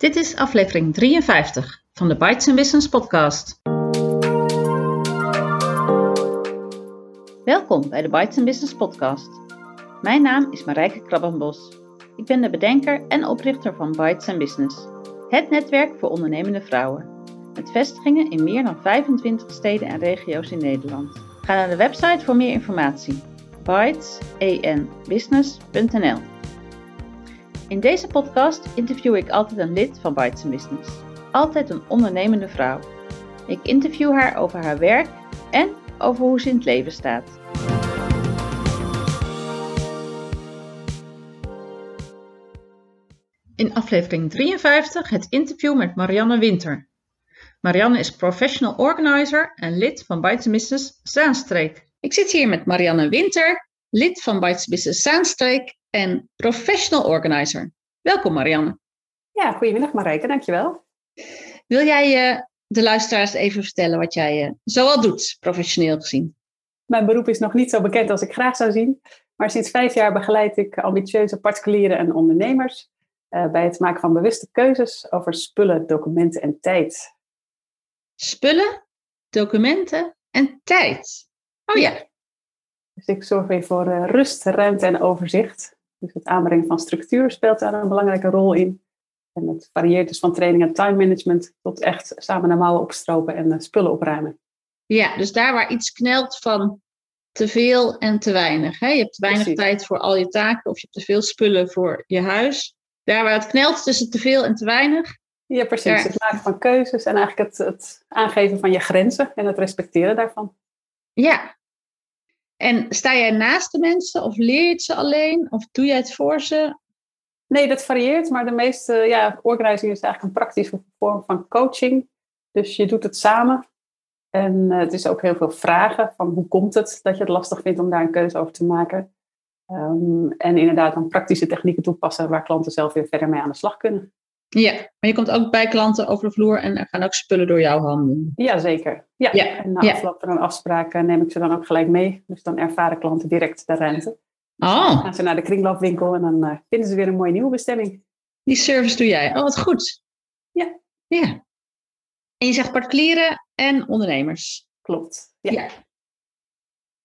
Dit is aflevering 53 van de Bites Business podcast. Welkom bij de Bites Business podcast. Mijn naam is Marijke Krabbenbos. Ik ben de bedenker en oprichter van Bites Business, het netwerk voor ondernemende vrouwen. Met vestigingen in meer dan 25 steden en regio's in Nederland. Ga naar de website voor meer informatie. bitesbusiness.nl In deze podcast interview ik altijd een lid van Bites Business. Altijd een ondernemende vrouw. Ik interview haar over haar werk en over hoe ze in het leven staat. In aflevering 53 het interview met Marianne Winter. Marianne is professional organizer en lid van Bites Business Zaanstreek. Ik zit hier met Marianne Winter, lid van Bites Business Zaanstreek en professional organizer. Welkom Marianne. Ja, goedemiddag Marijke, dankjewel. Wil jij uh, de luisteraars even vertellen wat jij uh, zoal doet, professioneel gezien? Mijn beroep is nog niet zo bekend als ik graag zou zien, maar sinds vijf jaar begeleid ik ambitieuze particulieren en ondernemers uh, bij het maken van bewuste keuzes over spullen, documenten en tijd. Spullen, documenten en tijd. Oh ja. Dus ik zorg weer voor uh, rust, ruimte en overzicht. Dus het aanbrengen van structuur speelt daar een belangrijke rol in. En het varieert dus van training en time management tot echt samen naar mouwen opstropen en uh, spullen opruimen. Ja, dus daar waar iets knelt van te veel en te weinig. Hè? Je hebt te weinig Precies. tijd voor al je taken of je hebt te veel spullen voor je huis. Daar waar het knelt tussen te veel en te weinig. Ja, precies. Het maken van keuzes en eigenlijk het, het aangeven van je grenzen en het respecteren daarvan. Ja. En sta jij naast de mensen of leer je het ze alleen of doe jij het voor ze? Nee, dat varieert, maar de meeste ja, organizing is eigenlijk een praktische vorm van coaching. Dus je doet het samen. En uh, het is ook heel veel vragen van hoe komt het dat je het lastig vindt om daar een keuze over te maken. Um, en inderdaad dan praktische technieken toepassen waar klanten zelf weer verder mee aan de slag kunnen. Ja, maar je komt ook bij klanten over de vloer en er gaan ook spullen door jouw handen. Ja, zeker. Ja. ja. En na afloop van een afspraak neem ik ze dan ook gelijk mee. Dus dan ervaren klanten direct de ruimte. Oh. Dan gaan ze naar de kringloopwinkel en dan uh, vinden ze weer een mooie nieuwe bestemming. Die service doe jij. Oh, wat goed. Ja. Ja. En je zegt particulieren en ondernemers. Klopt. Ja. ja.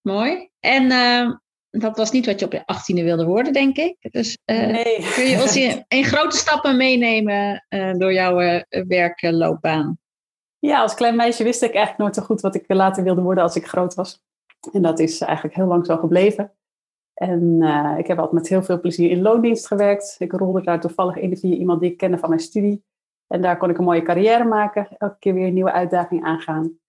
Mooi. En uh, dat was niet wat je op je achttiende wilde worden, denk ik. Dus uh, nee. kun je ons in, in grote stappen meenemen uh, door jouw uh, werkloopbaan? Ja, als klein meisje wist ik eigenlijk nooit zo goed wat ik later wilde worden als ik groot was. En dat is eigenlijk heel lang zo gebleven. En ik heb altijd met heel veel plezier in loondienst gewerkt. Ik rolde daar toevallig in via iemand die ik kende van mijn studie. En daar kon ik een mooie carrière maken. Elke keer weer een nieuwe uitdaging aangaan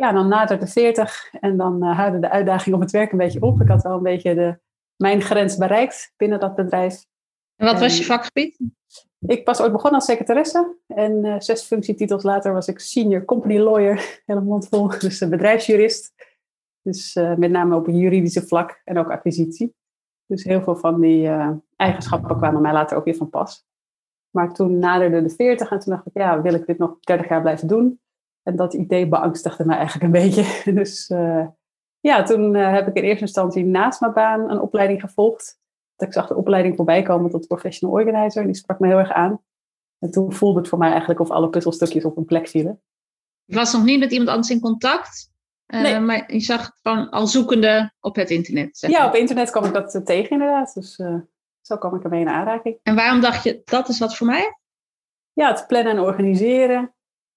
ja, dan naderde de 40 en dan uh, houden de uitdaging op het werk een beetje op. Ik had wel een beetje de, mijn grens bereikt binnen dat bedrijf. En wat was je vakgebied? Ik was ooit begonnen als secretaresse en uh, zes functietitels later was ik senior company lawyer, helemaal mondvol, dus uh, bedrijfsjurist. Dus met name op een juridische vlak en ook acquisitie. Dus heel veel van die eigenschappen kwamen mij later ook weer van pas. Maar toen naderde de 40 en toen dacht ik, ja, wil ik dit nog 30 jaar blijven doen? En dat idee beangstigde me eigenlijk een beetje. Dus uh, ja, toen uh, heb ik in eerste instantie naast mijn baan een opleiding gevolgd. Dat ik zag de opleiding voorbij komen tot professional organizer. Die sprak me heel erg aan. En toen voelde het voor mij eigenlijk of alle puzzelstukjes op een plek vielen. Je was nog niet met iemand anders in contact? Uh, nee. Maar je zag het gewoon al zoekende op het internet? Zeg ja, op internet kwam ik dat tegen inderdaad. Dus zo kwam ik ermee in aanraking. En waarom dacht je, dat is wat voor mij? Ja, het plannen en organiseren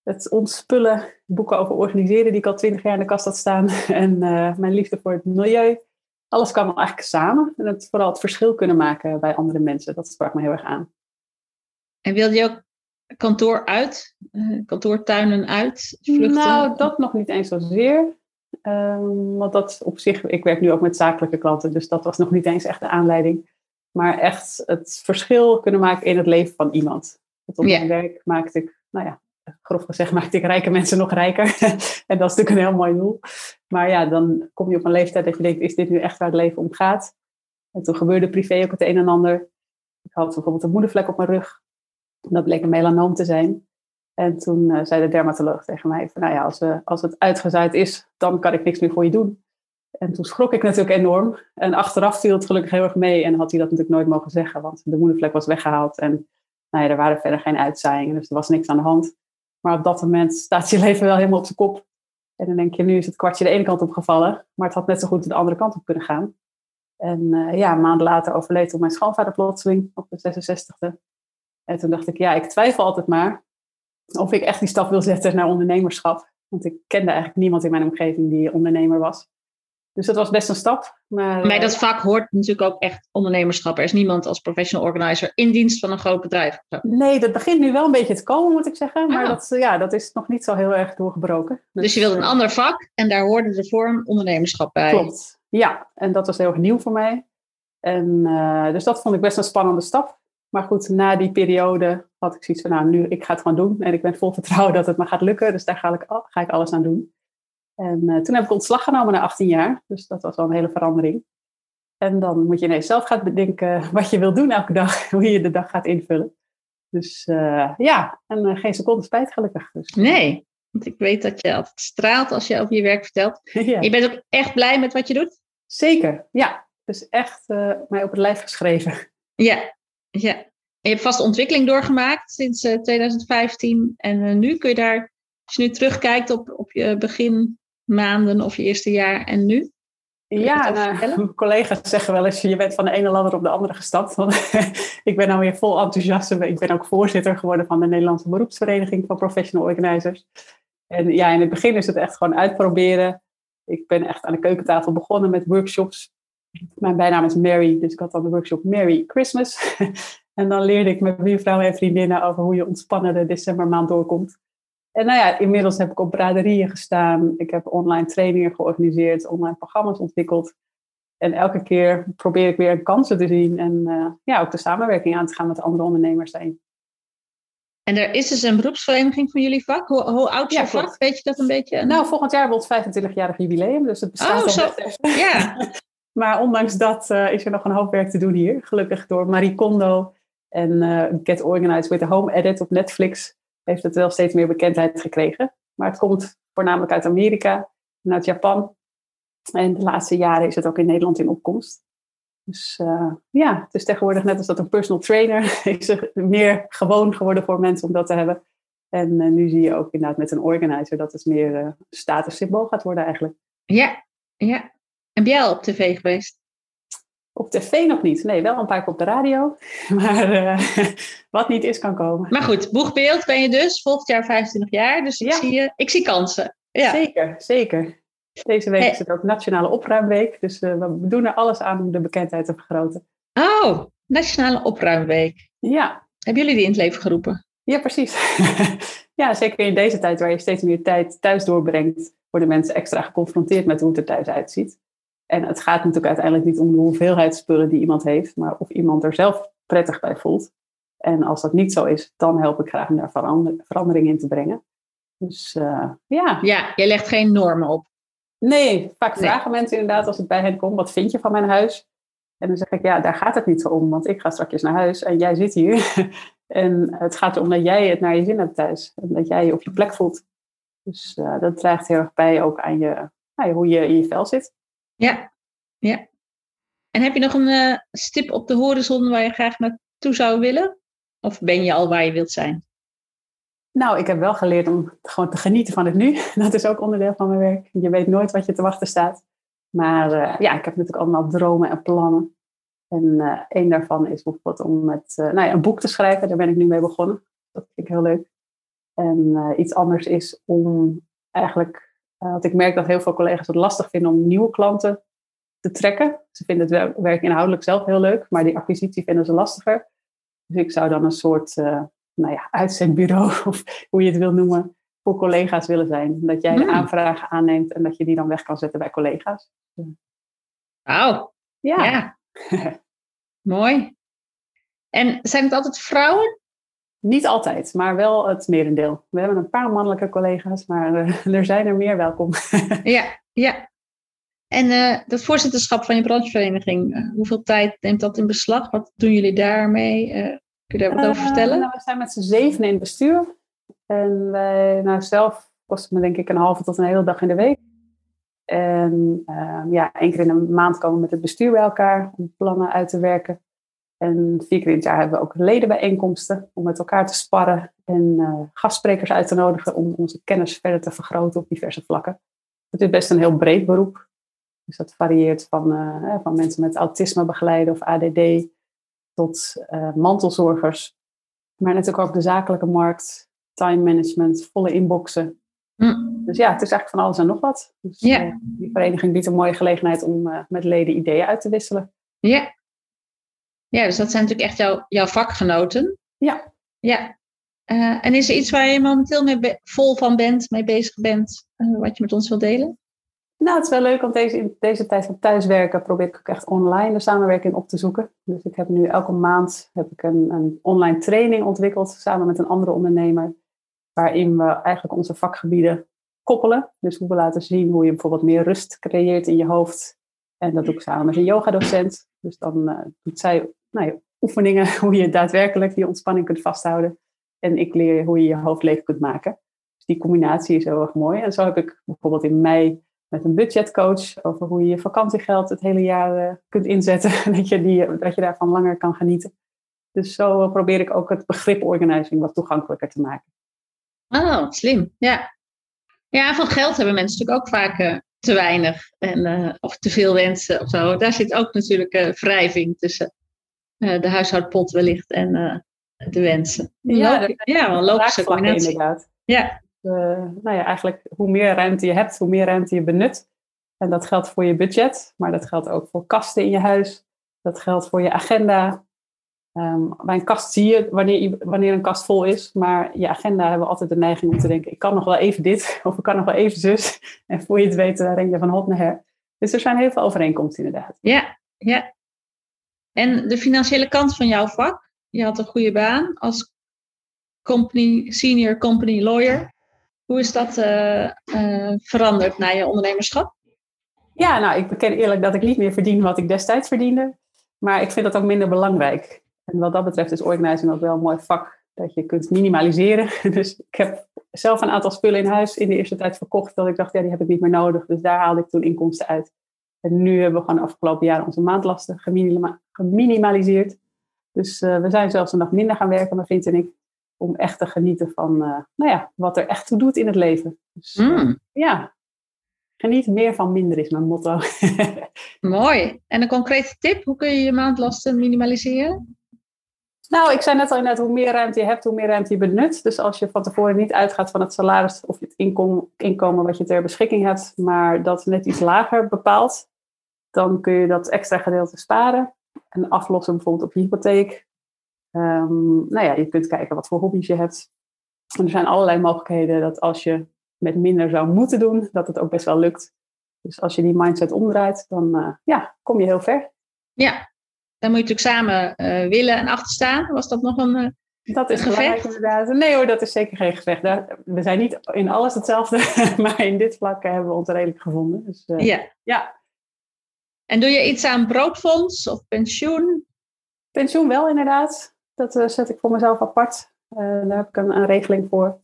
het ontspullen, boeken over organiseren die ik al twintig jaar in de kast had staan. En uh, mijn liefde voor het milieu. Alles kwam eigenlijk samen. En het, vooral het verschil kunnen maken bij andere mensen. Dat sprak me heel erg aan. En wilde je ook kantoor uit? Uh, kantoortuinen uit? Vluchten? Nou, dat nog niet eens zozeer. Um, want dat op zich, ik werk nu ook met zakelijke klanten, dus dat was nog niet eens echt de aanleiding. Maar echt het verschil kunnen maken in het leven van iemand. Want op mijn werk maakte ik, nou ja, grof gezegd maakte ik rijke mensen nog rijker. en dat is natuurlijk een heel mooi doel. Maar ja, dan kom je op een leeftijd dat je denkt, is dit nu echt waar het leven om gaat? En toen gebeurde privé ook het een en ander. Ik had bijvoorbeeld een moedervlek op mijn rug. Dat bleek een melanoom te zijn. En toen uh, zei de dermatoloog tegen mij, van, nou ja, als, uh, als het uitgezaaid is, dan kan ik niks meer voor je doen. En toen schrok ik natuurlijk enorm. En achteraf viel het gelukkig heel erg mee. En had hij dat natuurlijk nooit mogen zeggen, want de moedervlek was weggehaald. En Nou ja, er waren verder geen uitzaaiingen, dus er was niks aan de hand. Maar op dat moment staat je leven wel helemaal op zijn kop. En dan denk je, nu is het kwartje de ene kant op gevallen, maar het had net zo goed de andere kant op kunnen gaan. En uh, ja, een maand later overleed mijn schoonvader plotseling op de 66e. En toen dacht ik, ja, ik twijfel altijd maar of ik echt die stap wil zetten naar ondernemerschap. Want ik kende eigenlijk niemand in mijn omgeving die ondernemer was. Dus dat was best een stap. Maar, maar dat vak hoort natuurlijk ook echt ondernemerschap. Er is niemand als professional organizer in dienst van een groot bedrijf. Nee, dat begint nu wel een beetje te komen, moet ik zeggen. Maar ah. dat, ja, dat is nog niet zo heel erg doorgebroken. Dus, dus je wilde een eh, ander vak en daar hoorde de vorm ondernemerschap bij. Klopt, ja. En dat was heel erg nieuw voor mij. En, uh, dus dat vond ik best een spannende stap. Maar goed, na die periode had ik zoiets van, nou, nu, ik ga het gewoon doen. En ik ben vol vertrouwen dat het me gaat lukken. Dus daar ga ik, ga ik alles aan doen. En uh, toen heb ik ontslag genomen na 18 jaar. Dus dat was wel een hele verandering. En dan moet je ineens zelf gaan bedenken wat je wil doen elke dag. Hoe je de dag gaat invullen. Dus uh, ja, en uh, geen seconde spijt gelukkig. Dus. Nee, want ik weet dat je altijd straalt als je over je werk vertelt. ja. Je bent ook echt blij met wat je doet? Zeker, ja. Dus echt mij op het lijf geschreven. Ja, ja. En je hebt vast ontwikkeling doorgemaakt sinds 2015. En nu kun je daar, als je nu terugkijkt op, op je begin maanden of je eerste jaar en nu? Ja, nou, mijn collega's zeggen wel eens, je bent van de ene ladder op de andere gestapt. Want ik ben nou weer vol enthousiasme. Ik ben ook voorzitter geworden van de Nederlandse beroepsvereniging van professional organizers. En ja, in het begin is het echt gewoon uitproberen. Ik ben echt aan de keukentafel begonnen met workshops. Mijn bijnaam is Mary, dus ik had dan de workshop Merry Christmas. en dan leerde ik met buurvrouwen en vriendinnen over hoe je ontspannen de decembermaand doorkomt. En nou ja, inmiddels heb ik op braderieën gestaan. Ik heb online trainingen georganiseerd, online programma's ontwikkeld. En elke keer probeer ik weer kansen te zien en uh, ja, ook de samenwerking aan te gaan met andere ondernemers daarin. En er is dus een beroepsvereniging van jullie vak. Hoe, hoe oud is ja, vak? Weet je dat een beetje? Nou, volgend jaar wordt het 25-jarig jubileum, dus het bestaat oh, al zo. Ja. maar ondanks dat uh, is er nog een hoop werk te doen hier. Gelukkig door Marie Kondo en uh, Get Organized with a Home Edit op Netflix heeft het wel steeds meer bekendheid gekregen. Maar het komt voornamelijk uit Amerika en uit Japan. En de laatste jaren is het ook in Nederland in opkomst. Dus uh, ja, het is tegenwoordig net als dat een personal trainer is er meer gewoon geworden voor mensen om dat te hebben. En uh, nu zie je ook inderdaad met een organizer dat het meer uh, statussymbool gaat worden eigenlijk. Ja, ja. En jij al op tv geweest? Op tv nog niet. Nee, wel een paar keer op de radio. Maar uh, wat niet is, kan komen. Maar goed, boegbeeld ben je dus. Volgend jaar 25 jaar. Dus ik, zie, uh, ik zie kansen. Ja. Zeker, zeker. Deze week is het ook Nationale Opruimweek. Dus uh, we doen er alles aan om de bekendheid te vergroten. Oh, Nationale Opruimweek. Ja. Hebben jullie die in het leven geroepen? Ja, precies. ja, zeker in deze tijd waar je steeds meer tijd thuis doorbrengt, worden mensen extra geconfronteerd met hoe het er thuis uitziet. En het gaat natuurlijk uiteindelijk niet om de hoeveelheid spullen die iemand heeft, maar of iemand er zelf prettig bij voelt. En als dat niet zo is, dan help ik graag om daar verandering in te brengen. Dus uh, ja. Ja, je legt geen normen op. Nee, vaak vragen mensen inderdaad als ik bij hen kom, wat vind je van mijn huis? En dan zeg ik, ja, daar gaat het niet zo om, want ik ga straks naar huis en jij zit hier. en het gaat erom dat jij het naar je zin hebt thuis. En dat jij je op je plek voelt. Dus uh, dat draagt heel erg bij ook aan je, nou, hoe je in je vel zit. Ja, ja. En heb je nog een uh, stip op de horizon waar je graag naartoe zou willen? Of ben je al waar je wilt zijn? Nou, ik heb wel geleerd om gewoon te genieten van het nu. Dat is ook onderdeel van mijn werk. Je weet nooit wat je te wachten staat. Maar uh, ja, ik heb natuurlijk allemaal dromen en plannen. En uh, een daarvan is bijvoorbeeld om met, nou ja, een boek te schrijven. Daar ben ik nu mee begonnen. Dat vind ik heel leuk. En iets anders is om eigenlijk want ik merk dat heel veel collega's het lastig vinden om nieuwe klanten te trekken. Ze vinden het werk inhoudelijk zelf heel leuk, maar die acquisitie vinden ze lastiger. Dus ik zou dan een soort uh, nou ja, uitzendbureau, of hoe je het wil noemen, voor collega's willen zijn. Dat jij de hmm. aanvragen aanneemt en dat je die dan weg kan zetten bij collega's. Wauw. Ja. ja. Mooi. En zijn het altijd vrouwen niet altijd, maar wel het merendeel. We hebben een paar mannelijke collega's, maar uh, er zijn er meer welkom. ja, ja. En uh, dat voorzitterschap van je branchevereniging, uh, hoeveel tijd neemt dat in beslag? Wat doen jullie daarmee? kun je daar wat over vertellen? Nou, we zijn met z'n zeven in het bestuur. En wij, nou zelf kost me denk ik een halve tot een hele dag in de week. En ja, één keer in een maand komen we met het bestuur bij elkaar om plannen uit te werken. En vier keer in het jaar hebben we ook ledenbijeenkomsten om met elkaar te sparren en uh, gastsprekers uit te nodigen om onze kennis verder te vergroten op diverse vlakken. Het is best een heel breed beroep. Dus dat varieert van, uh, van mensen met autisme begeleiden of ADD tot uh, mantelzorgers. Maar natuurlijk ook de zakelijke markt, time management, volle inboxen. Mm. Dus ja, het is eigenlijk van alles en nog wat. Dus yeah. die vereniging biedt een mooie gelegenheid om met leden ideeën uit te wisselen. Ja, ja, dus dat zijn natuurlijk echt jouw, jouw vakgenoten. Ja. Ja. Uh, en is er iets waar je momenteel mee vol van bent, mee bezig bent, uh, wat je met ons wilt delen? Nou, het is wel leuk, want deze, deze tijd van thuiswerken probeer ik ook echt online de samenwerking op te zoeken. Dus ik heb nu elke maand heb ik een, een online training ontwikkeld samen met een andere ondernemer. Waarin we eigenlijk onze vakgebieden koppelen. Dus hoe we laten zien hoe je bijvoorbeeld meer rust creëert in je hoofd. En dat doe ik samen met een yogadocent. Dus dan uh, doet zij nou ja, oefeningen hoe je daadwerkelijk die ontspanning kunt vasthouden. En ik leer hoe je je hoofd leeg kunt maken. Dus die combinatie is heel erg mooi. En zo heb ik bijvoorbeeld in mei met een budgetcoach over hoe je je vakantiegeld het hele jaar uh, kunt inzetten. dat, je die, dat je daarvan langer kan genieten. Dus zo probeer ik ook het begrip organizing wat toegankelijker te maken. Oh, slim. Ja. Ja, van geld hebben mensen natuurlijk ook vaak uh, te weinig en, uh, of te veel wensen of zo. Daar zit ook natuurlijk uh, wrijving tussen de huishoudpot wellicht en de wensen. Ja, Log ja wel logische combinatie. Inderdaad. Ja. nou ja, eigenlijk hoe meer ruimte je hebt, hoe meer ruimte je benut. En dat geldt voor je budget, maar dat geldt ook voor kasten in je huis. Dat geldt voor je agenda. Um, bij een kast zie je wanneer, wanneer een kast vol is, maar je agenda hebben we altijd de neiging om te denken: ik kan nog wel even dit, of ik kan nog wel even zus. En voor je het weet, ren je van hot naar her. Dus er zijn heel veel overeenkomsten inderdaad. Ja, ja. En de financiële kant van jouw vak? Je had een goede baan als company, senior company lawyer. Hoe is dat uh, uh, veranderd na je ondernemerschap? Ja, nou, ik beken eerlijk dat ik niet meer verdien wat ik destijds verdiende. Maar ik vind dat ook minder belangrijk. En wat dat betreft is organizing ook wel een mooi vak dat je kunt minimaliseren. Dus ik heb zelf een aantal spullen in huis in de eerste tijd verkocht. Dat ik dacht, ja, die heb ik niet meer nodig. Dus daar haalde ik toen inkomsten uit. En nu hebben we gewoon de afgelopen jaren onze maandlasten geminimaliseerd. Dus uh, we zijn zelfs een dag minder gaan werken, mijn vriend en ik. Om echt te genieten van uh, nou ja, wat er echt toe doet in het leven. Dus, mm. ja, geniet meer van minder is mijn motto. Mooi. En een concrete tip, hoe kun je je maandlasten minimaliseren? Nou, ik zei net al inderdaad, hoe meer ruimte je hebt, hoe meer ruimte je benut. Dus als je van tevoren niet uitgaat van het salaris of het inkom, inkomen wat je ter beschikking hebt, maar dat net iets lager bepaalt, dan kun je dat extra gedeelte sparen en aflossen bijvoorbeeld op je hypotheek. Um, nou ja, je kunt kijken wat voor hobby's je hebt. En er zijn allerlei mogelijkheden dat als je met minder zou moeten doen, dat het ook best wel lukt. Dus als je die mindset omdraait, dan uh, ja, kom je heel ver. Ja, dan moet je natuurlijk samen uh, willen en achterstaan. Was dat nog een uh, Dat is gevecht? inderdaad. Nee hoor, dat is zeker geen gevecht. We zijn niet in alles hetzelfde, maar in dit vlak hebben we ons redelijk gevonden. Dus, uh, ja. ja. En doe je iets aan broodfonds of pensioen? Pensioen wel inderdaad. Dat zet ik voor mezelf apart. daar heb ik een, een regeling voor.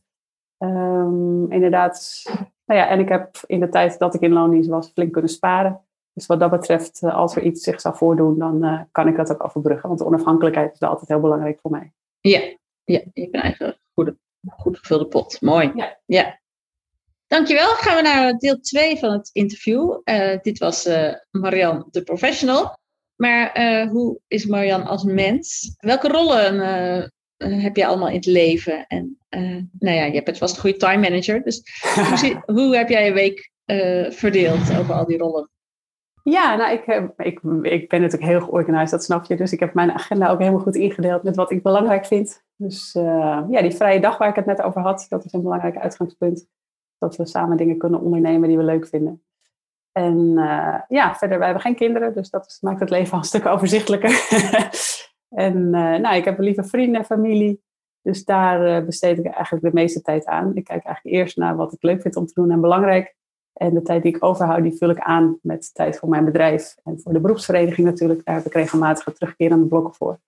Um, inderdaad. Nou ja, en ik heb in de tijd dat ik in loondienst was flink kunnen sparen. Dus wat dat betreft, eh, als er iets zich zou voordoen, dan kan ik dat ook overbruggen. Want de onafhankelijkheid is altijd heel belangrijk voor mij. Ja, ja je krijgt een goede, goed gevulde pot. Mooi. Ja. ja. Dankjewel. Gaan we naar deel 2 van het interview. Uh, dit was Marian, de professional. Maar hoe is Marian als mens? Welke rollen heb je allemaal in het leven? En nou ja, je bent vast een goede time manager. Dus hoe, hoe, heb jij je week verdeeld over al die rollen? Ja, nou, ik, ik, ik ben natuurlijk heel georganiseerd, dat snap je. Dus ik heb mijn agenda ook helemaal goed ingedeeld met wat ik belangrijk vind. Dus uh, ja, die vrije dag waar ik het net over had, dat is een belangrijk uitgangspunt. Dat we samen dingen kunnen ondernemen die we leuk vinden. En uh, ja, verder, wij hebben geen kinderen, dus dat maakt het leven een stuk overzichtelijker. en uh, nou, ik heb lieve vrienden en familie. Dus daar besteed ik eigenlijk de meeste tijd aan. Ik kijk eigenlijk eerst naar wat ik leuk vind om te doen en belangrijk. En de tijd die ik overhoud, die vul ik aan met tijd voor mijn bedrijf. En voor de beroepsvereniging natuurlijk, daar heb ik regelmatig terugkerende blokken voor.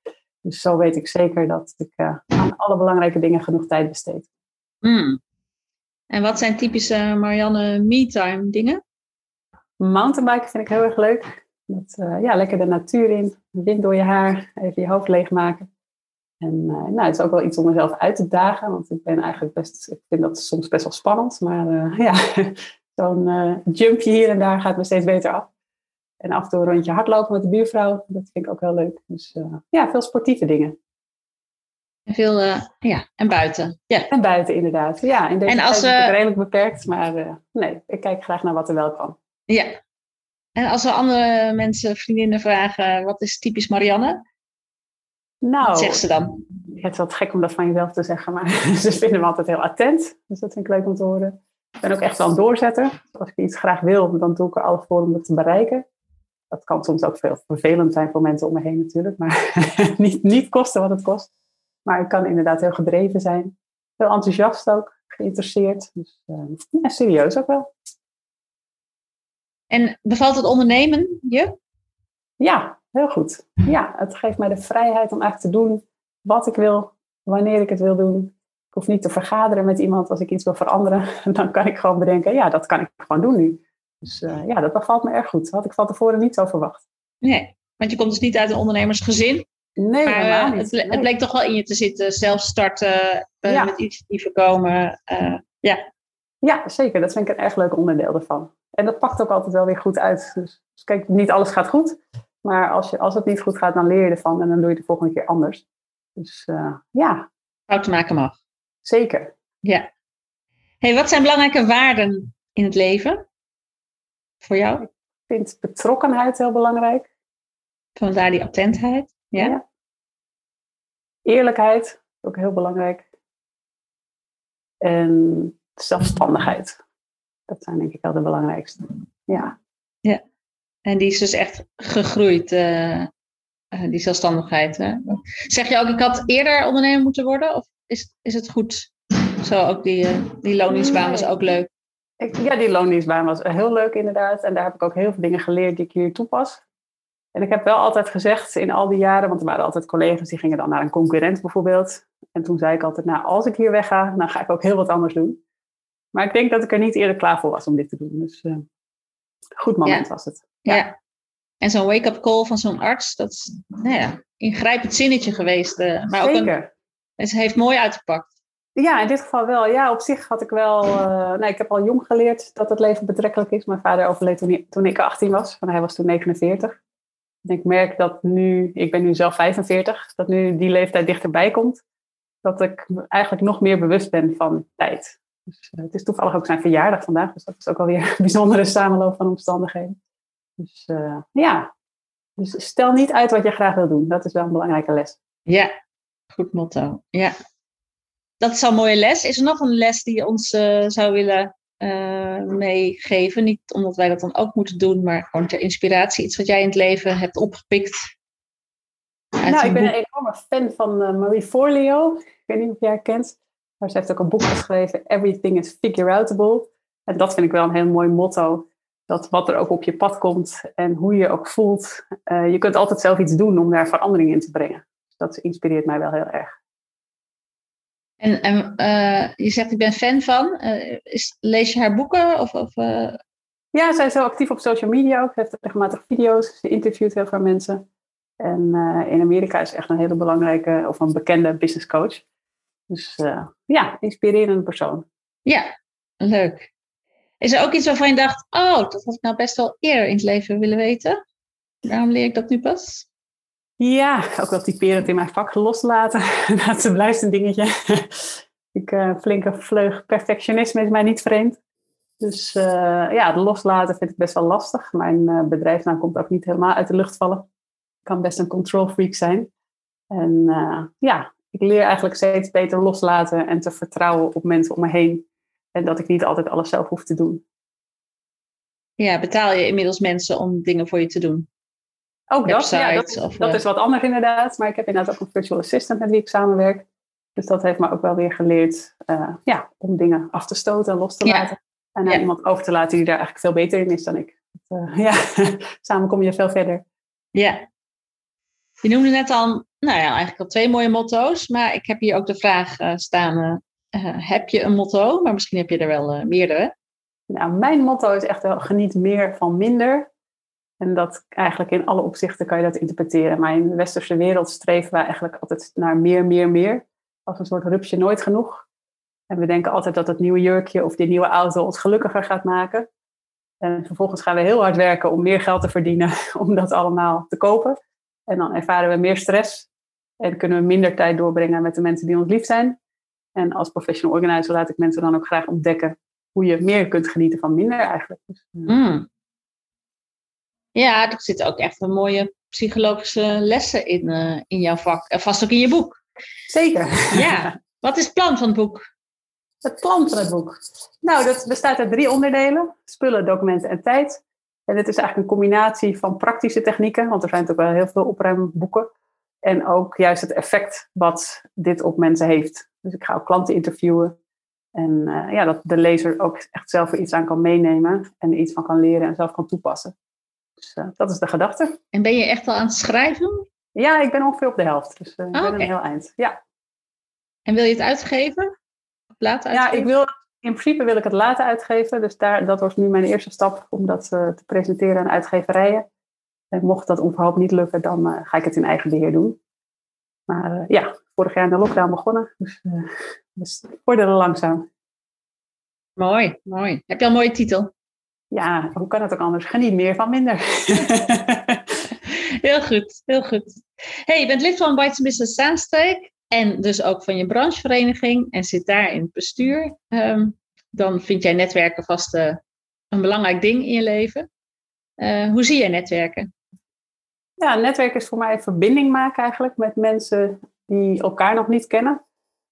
Dus zo weet ik zeker dat ik aan alle belangrijke dingen genoeg tijd besteed. Hmm. En wat zijn typische Marianne me-time dingen? Mountainbiken vind ik heel erg leuk. Met, uh, ja, lekker de natuur in. wind door je haar, even je hoofd leegmaken. En uh, nou, het is ook wel iets om mezelf uit te dagen, want ik ben eigenlijk best, ik vind dat soms best wel spannend, maar uh, ja, zo'n jumpje hier en daar gaat me steeds beter af. En af en toe een rondje hardlopen met de buurvrouw, dat vind ik ook heel leuk. Dus ja, veel sportieve dingen. En veel, ja, en buiten. Ja. En buiten inderdaad. Ja, in deze en als, tijd is het redelijk beperkt, maar nee, ik kijk graag naar wat er wel kan. Ja. En als er andere mensen, vriendinnen vragen, wat is typisch Marianne? Nou, wat zegt ze dan? Het is wat gek om dat van jezelf te zeggen, maar ze vinden me altijd heel attent. Dus dat vind ik leuk om te horen. Ik ben ook echt wel een doorzetter. Als ik iets graag wil, dan doe ik er alles voor om het te bereiken. Dat kan soms ook veel vervelend zijn voor mensen om me heen natuurlijk, maar niet, niet kosten wat het kost. Maar ik kan inderdaad heel gedreven zijn. Heel enthousiast ook, geïnteresseerd. Dus uh, ja, serieus ook wel. En bevalt het ondernemen je? Ja, heel goed. Ja, het geeft mij de vrijheid om echt te doen wat ik wil, wanneer ik het wil doen. Ik hoef niet te vergaderen met iemand als ik iets wil veranderen. Dan kan ik gewoon bedenken, ja, dat kan ik gewoon doen nu. Dus uh, ja, dat bevalt me erg goed. Dat had ik van tevoren niet zo verwacht. Nee, want je komt dus niet uit een ondernemersgezin. Nee, maar, uh, niet. Het, het, bleek toch wel in je te zitten. Zelf starten, uh, met initiatieven komen. ja. ja, zeker. Dat vind ik een erg leuk onderdeel ervan. En dat pakt ook altijd wel weer goed uit. Dus, dus kijk, niet alles gaat goed. Maar als, je, als het niet goed gaat, dan leer je ervan en dan doe je het de volgende keer anders. Dus uh, ja. Fouten maken mag. Zeker. Ja. Hey, wat zijn belangrijke waarden in het leven voor jou? Ik vind betrokkenheid heel belangrijk. Vandaar die attentheid. Ja. ja. Eerlijkheid, ook heel belangrijk. En zelfstandigheid. Dat zijn denk ik wel de belangrijkste. Ja. Ja. En die is dus echt gegroeid, uh, die zelfstandigheid. Hè? Zeg je ook, ik had eerder ondernemer moeten worden? Of is, is het goed? Zo, ook die, uh, die loningsbaan was ook leuk. ja, die loningsbaan was heel leuk inderdaad. En daar heb ik ook heel veel dingen geleerd die ik hier toepas. En ik heb wel altijd gezegd in al die jaren, want er waren altijd collega's die gingen dan naar een concurrent bijvoorbeeld. En toen zei ik altijd, nou als ik hier wegga, dan ga ik ook heel wat anders doen. Maar ik denk dat ik er niet eerder klaar voor was om dit te doen. Dus uh, goed moment was het. Ja. En zo'n wake-up call van zo'n arts, dat is nou ja, ingrijpend zinnetje geweest. Uh, maar Zeker. Ook een, het heeft mooi uitgepakt. Ja, in dit geval wel. Ja, op zich had ik wel. Uh, nee, ik heb al jong geleerd dat het leven betrekkelijk is. Mijn vader overleed toen, toen ik 18 was, want hij was toen 49. En ik merk dat nu, ik ben nu zelf 45, dat nu die leeftijd dichterbij komt. Dat ik eigenlijk nog meer bewust ben van tijd. Dus, uh, het is toevallig ook zijn verjaardag vandaag, dus dat is ook alweer een bijzondere samenloop van omstandigheden. Dus uh, ja, dus stel niet uit wat je graag wil doen. Dat is wel een belangrijke les. Ja, goed motto. Ja. Dat is al een mooie les. Is er nog een les die je ons uh, zou willen uh, meegeven? Niet omdat wij dat dan ook moeten doen, maar gewoon ter inspiratie. Iets wat jij in het leven hebt opgepikt. Nou, ik ben een enorme fan van Marie Forleo. Ik weet niet of jij haar kent. Maar ze heeft ook een boek geschreven, Everything is Figure-outable. En dat vind ik wel een heel mooi motto dat wat er ook op je pad komt en hoe je ook voelt, uh, je kunt altijd zelf iets doen om daar verandering in te brengen. Dus dat inspireert mij wel heel erg. En, en uh, je zegt, ik ben fan van. Uh, is, lees je haar boeken? Of, of Ja, zij is heel actief op social media ook. Ze heeft regelmatig video's. Ze interviewt heel veel mensen. En in Amerika is ze echt een hele belangrijke of een bekende business coach. Dus ja, inspirerende persoon. Ja, leuk. Is er ook iets waarvan je dacht, oh, dat had ik nou best wel eerder in het leven willen weten? Waarom leer ik dat nu pas? Ja, ook wel typerend in mijn vak loslaten. dat blijft een dingetje. ik, uh, flinke vleug perfectionisme is mij niet vreemd. Dus uh, ja, het loslaten vind ik best wel lastig. Mijn uh, bedrijfsnaam komt ook niet helemaal uit de lucht vallen. Ik kan best een control freak zijn. En ja, ik leer eigenlijk steeds beter loslaten en te vertrouwen op mensen om me heen en dat ik niet altijd alles zelf hoef te doen. Ja, betaal je inmiddels mensen om dingen voor je te doen? Ook dat, ja, dat, of, dat is wat anders inderdaad. Maar ik heb inderdaad ook een virtual assistant met wie ik samenwerk. Dus dat heeft me ook wel weer geleerd uh, ja, om dingen af te stoten en los te laten. En naar iemand over te laten die daar eigenlijk veel beter in is dan ik. Uh, ja, samen kom je veel verder. Ja. Je noemde net al, nou ja, eigenlijk al twee mooie motto's. Maar ik heb hier ook de vraag uh, staan heb je een motto, maar misschien heb je er wel meerdere. Nou, mijn motto is echt wel geniet meer van minder. En dat eigenlijk in alle opzichten kan je dat interpreteren. Maar in de westerse wereld streven we eigenlijk altijd naar meer, meer, meer. Als een soort rupsje nooit genoeg. En we denken altijd dat het nieuwe jurkje of die nieuwe auto ons gelukkiger gaat maken. En vervolgens gaan we heel hard werken om meer geld te verdienen om dat allemaal te kopen. En dan ervaren we meer stress en kunnen we minder tijd doorbrengen met de mensen die ons lief zijn. En als professional organizer laat ik mensen dan ook graag ontdekken hoe je meer kunt genieten van minder eigenlijk. Dus, mm. Ja, er zitten ook echt een mooie psychologische lessen in, uh, in jouw vak. En vast ook in je boek. Zeker. Ja. Wat is het plan van het boek? Het plan van het boek? Nou, dat bestaat uit drie onderdelen. Spullen, documenten en tijd. En dit is eigenlijk een combinatie van praktische technieken, want er zijn natuurlijk wel heel veel opruimboeken. En ook juist het effect wat dit op mensen heeft. Dus ik ga ook klanten interviewen. En uh, ja, dat de lezer ook echt zelf er iets aan kan meenemen en er iets van kan leren en zelf kan toepassen. Dus uh, dat is de gedachte. En ben je echt al aan het schrijven? Ja, ik ben ongeveer op de helft. Dus uh, ik ben okay. een heel eind. Ja. En wil je het uitgeven? Laten uitgeven? Ja, ik wil, in principe wil ik het laten uitgeven. Dus daar, dat was nu mijn eerste stap om dat te presenteren aan uitgeverijen. En mocht dat überhaupt niet lukken, dan ga ik het in eigen beheer doen. Maar ja, vorig jaar in de lockdown begonnen. Dus, dus vorderen langzaam. Mooi, mooi. Heb je al een mooie titel? Ja, hoe kan het ook anders? Geniet meer van minder. heel goed, heel goed. Hey, je bent lid van Bites Business Zaanstreek. En dus ook van je branchevereniging. En zit daar in het bestuur. Um, dan vind jij netwerken vast een belangrijk ding in je leven. hoe zie jij netwerken? Ja, netwerk is voor mij verbinding maken eigenlijk met mensen die elkaar nog niet kennen.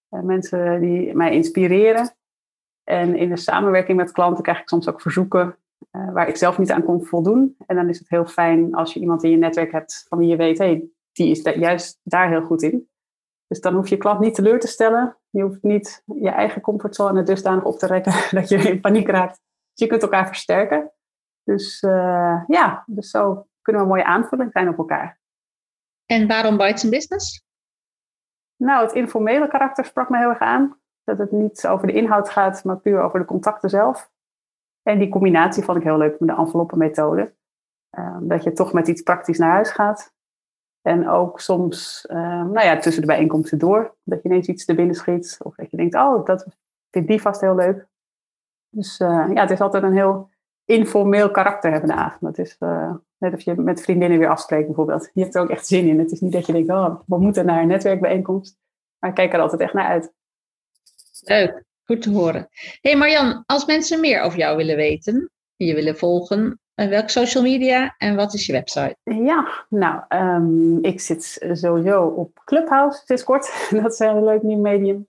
Uh, mensen die mij inspireren. En in de samenwerking met klanten krijg ik soms ook verzoeken uh, waar ik zelf niet aan kon voldoen. En dan is het heel fijn als je iemand in je netwerk hebt van wie je weet, hey, die is daar, juist daar heel goed in. Dus dan hoef je klant niet teleur te stellen. Je hoeft niet je eigen comfortzone dusdanig op te rekken dat je in paniek raakt. Dus je kunt elkaar versterken. Dus uh, ja, dus zo kunnen we een mooie aanvulling zijn op elkaar. En waarom Bites in Business? Nou, het informele karakter sprak me heel erg aan. Dat het niet over de inhoud gaat, maar puur over de contacten zelf. En die combinatie vond ik heel leuk met de enveloppenmethode. Uh, dat je toch met iets praktisch naar huis gaat. En ook soms, uh, nou ja, tussen de bijeenkomsten door. Dat je ineens iets er binnen schiet. Of dat je denkt, oh, dat vindt die vast heel leuk. Dus uh, ja, het is altijd een heel informeel karakter hebben de. Het is net of je met vriendinnen weer afspreekt bijvoorbeeld. Je hebt er ook echt zin in. Het is niet dat je denkt, oh, we moeten naar een netwerkbijeenkomst. Maar kijk er altijd echt naar uit. Leuk, goed te horen. hey Marjan, als mensen meer over jou willen weten, je willen volgen, welke social media en wat is je website? Ja, nou, um, ik zit sowieso op Clubhouse sinds kort. Dat is een leuk nieuw medium.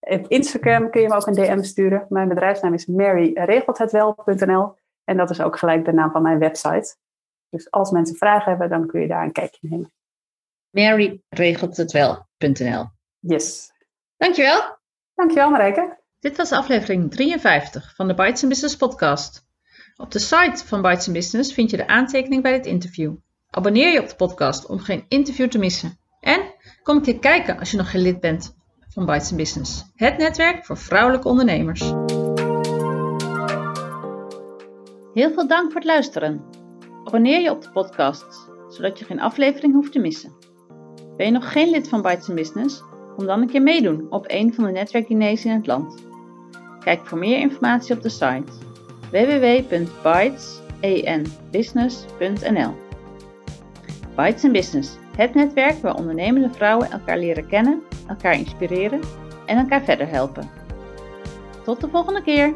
Op Instagram kun je me ook een DM sturen. Mijn bedrijfsnaam is maryregelthetwel.nl en dat is ook gelijk de naam van mijn website. Dus als mensen vragen hebben, dan kun je daar een kijkje nemen. maryregelthetwel.nl Yes. Dankjewel. Dankjewel Marijke. Dit was aflevering 53 van de Bites Business podcast. Op de site van Bites Business vind je de aantekening bij dit interview. Abonneer je op de podcast om geen interview te missen. En kom een keer kijken als je nog geen lid bent van Bites Business. Het netwerk voor vrouwelijke ondernemers. Heel veel dank voor het luisteren. Abonneer je op de podcast, zodat je geen aflevering hoeft te missen. Ben je nog geen lid van Bites Business? Kom dan een keer meedoen op een van de netwerkdiners in het land. Kijk voor meer informatie op de site www.bytesenbusiness.nl Bites Business, het netwerk waar ondernemende vrouwen elkaar leren kennen, elkaar inspireren en elkaar verder helpen. Tot de volgende keer!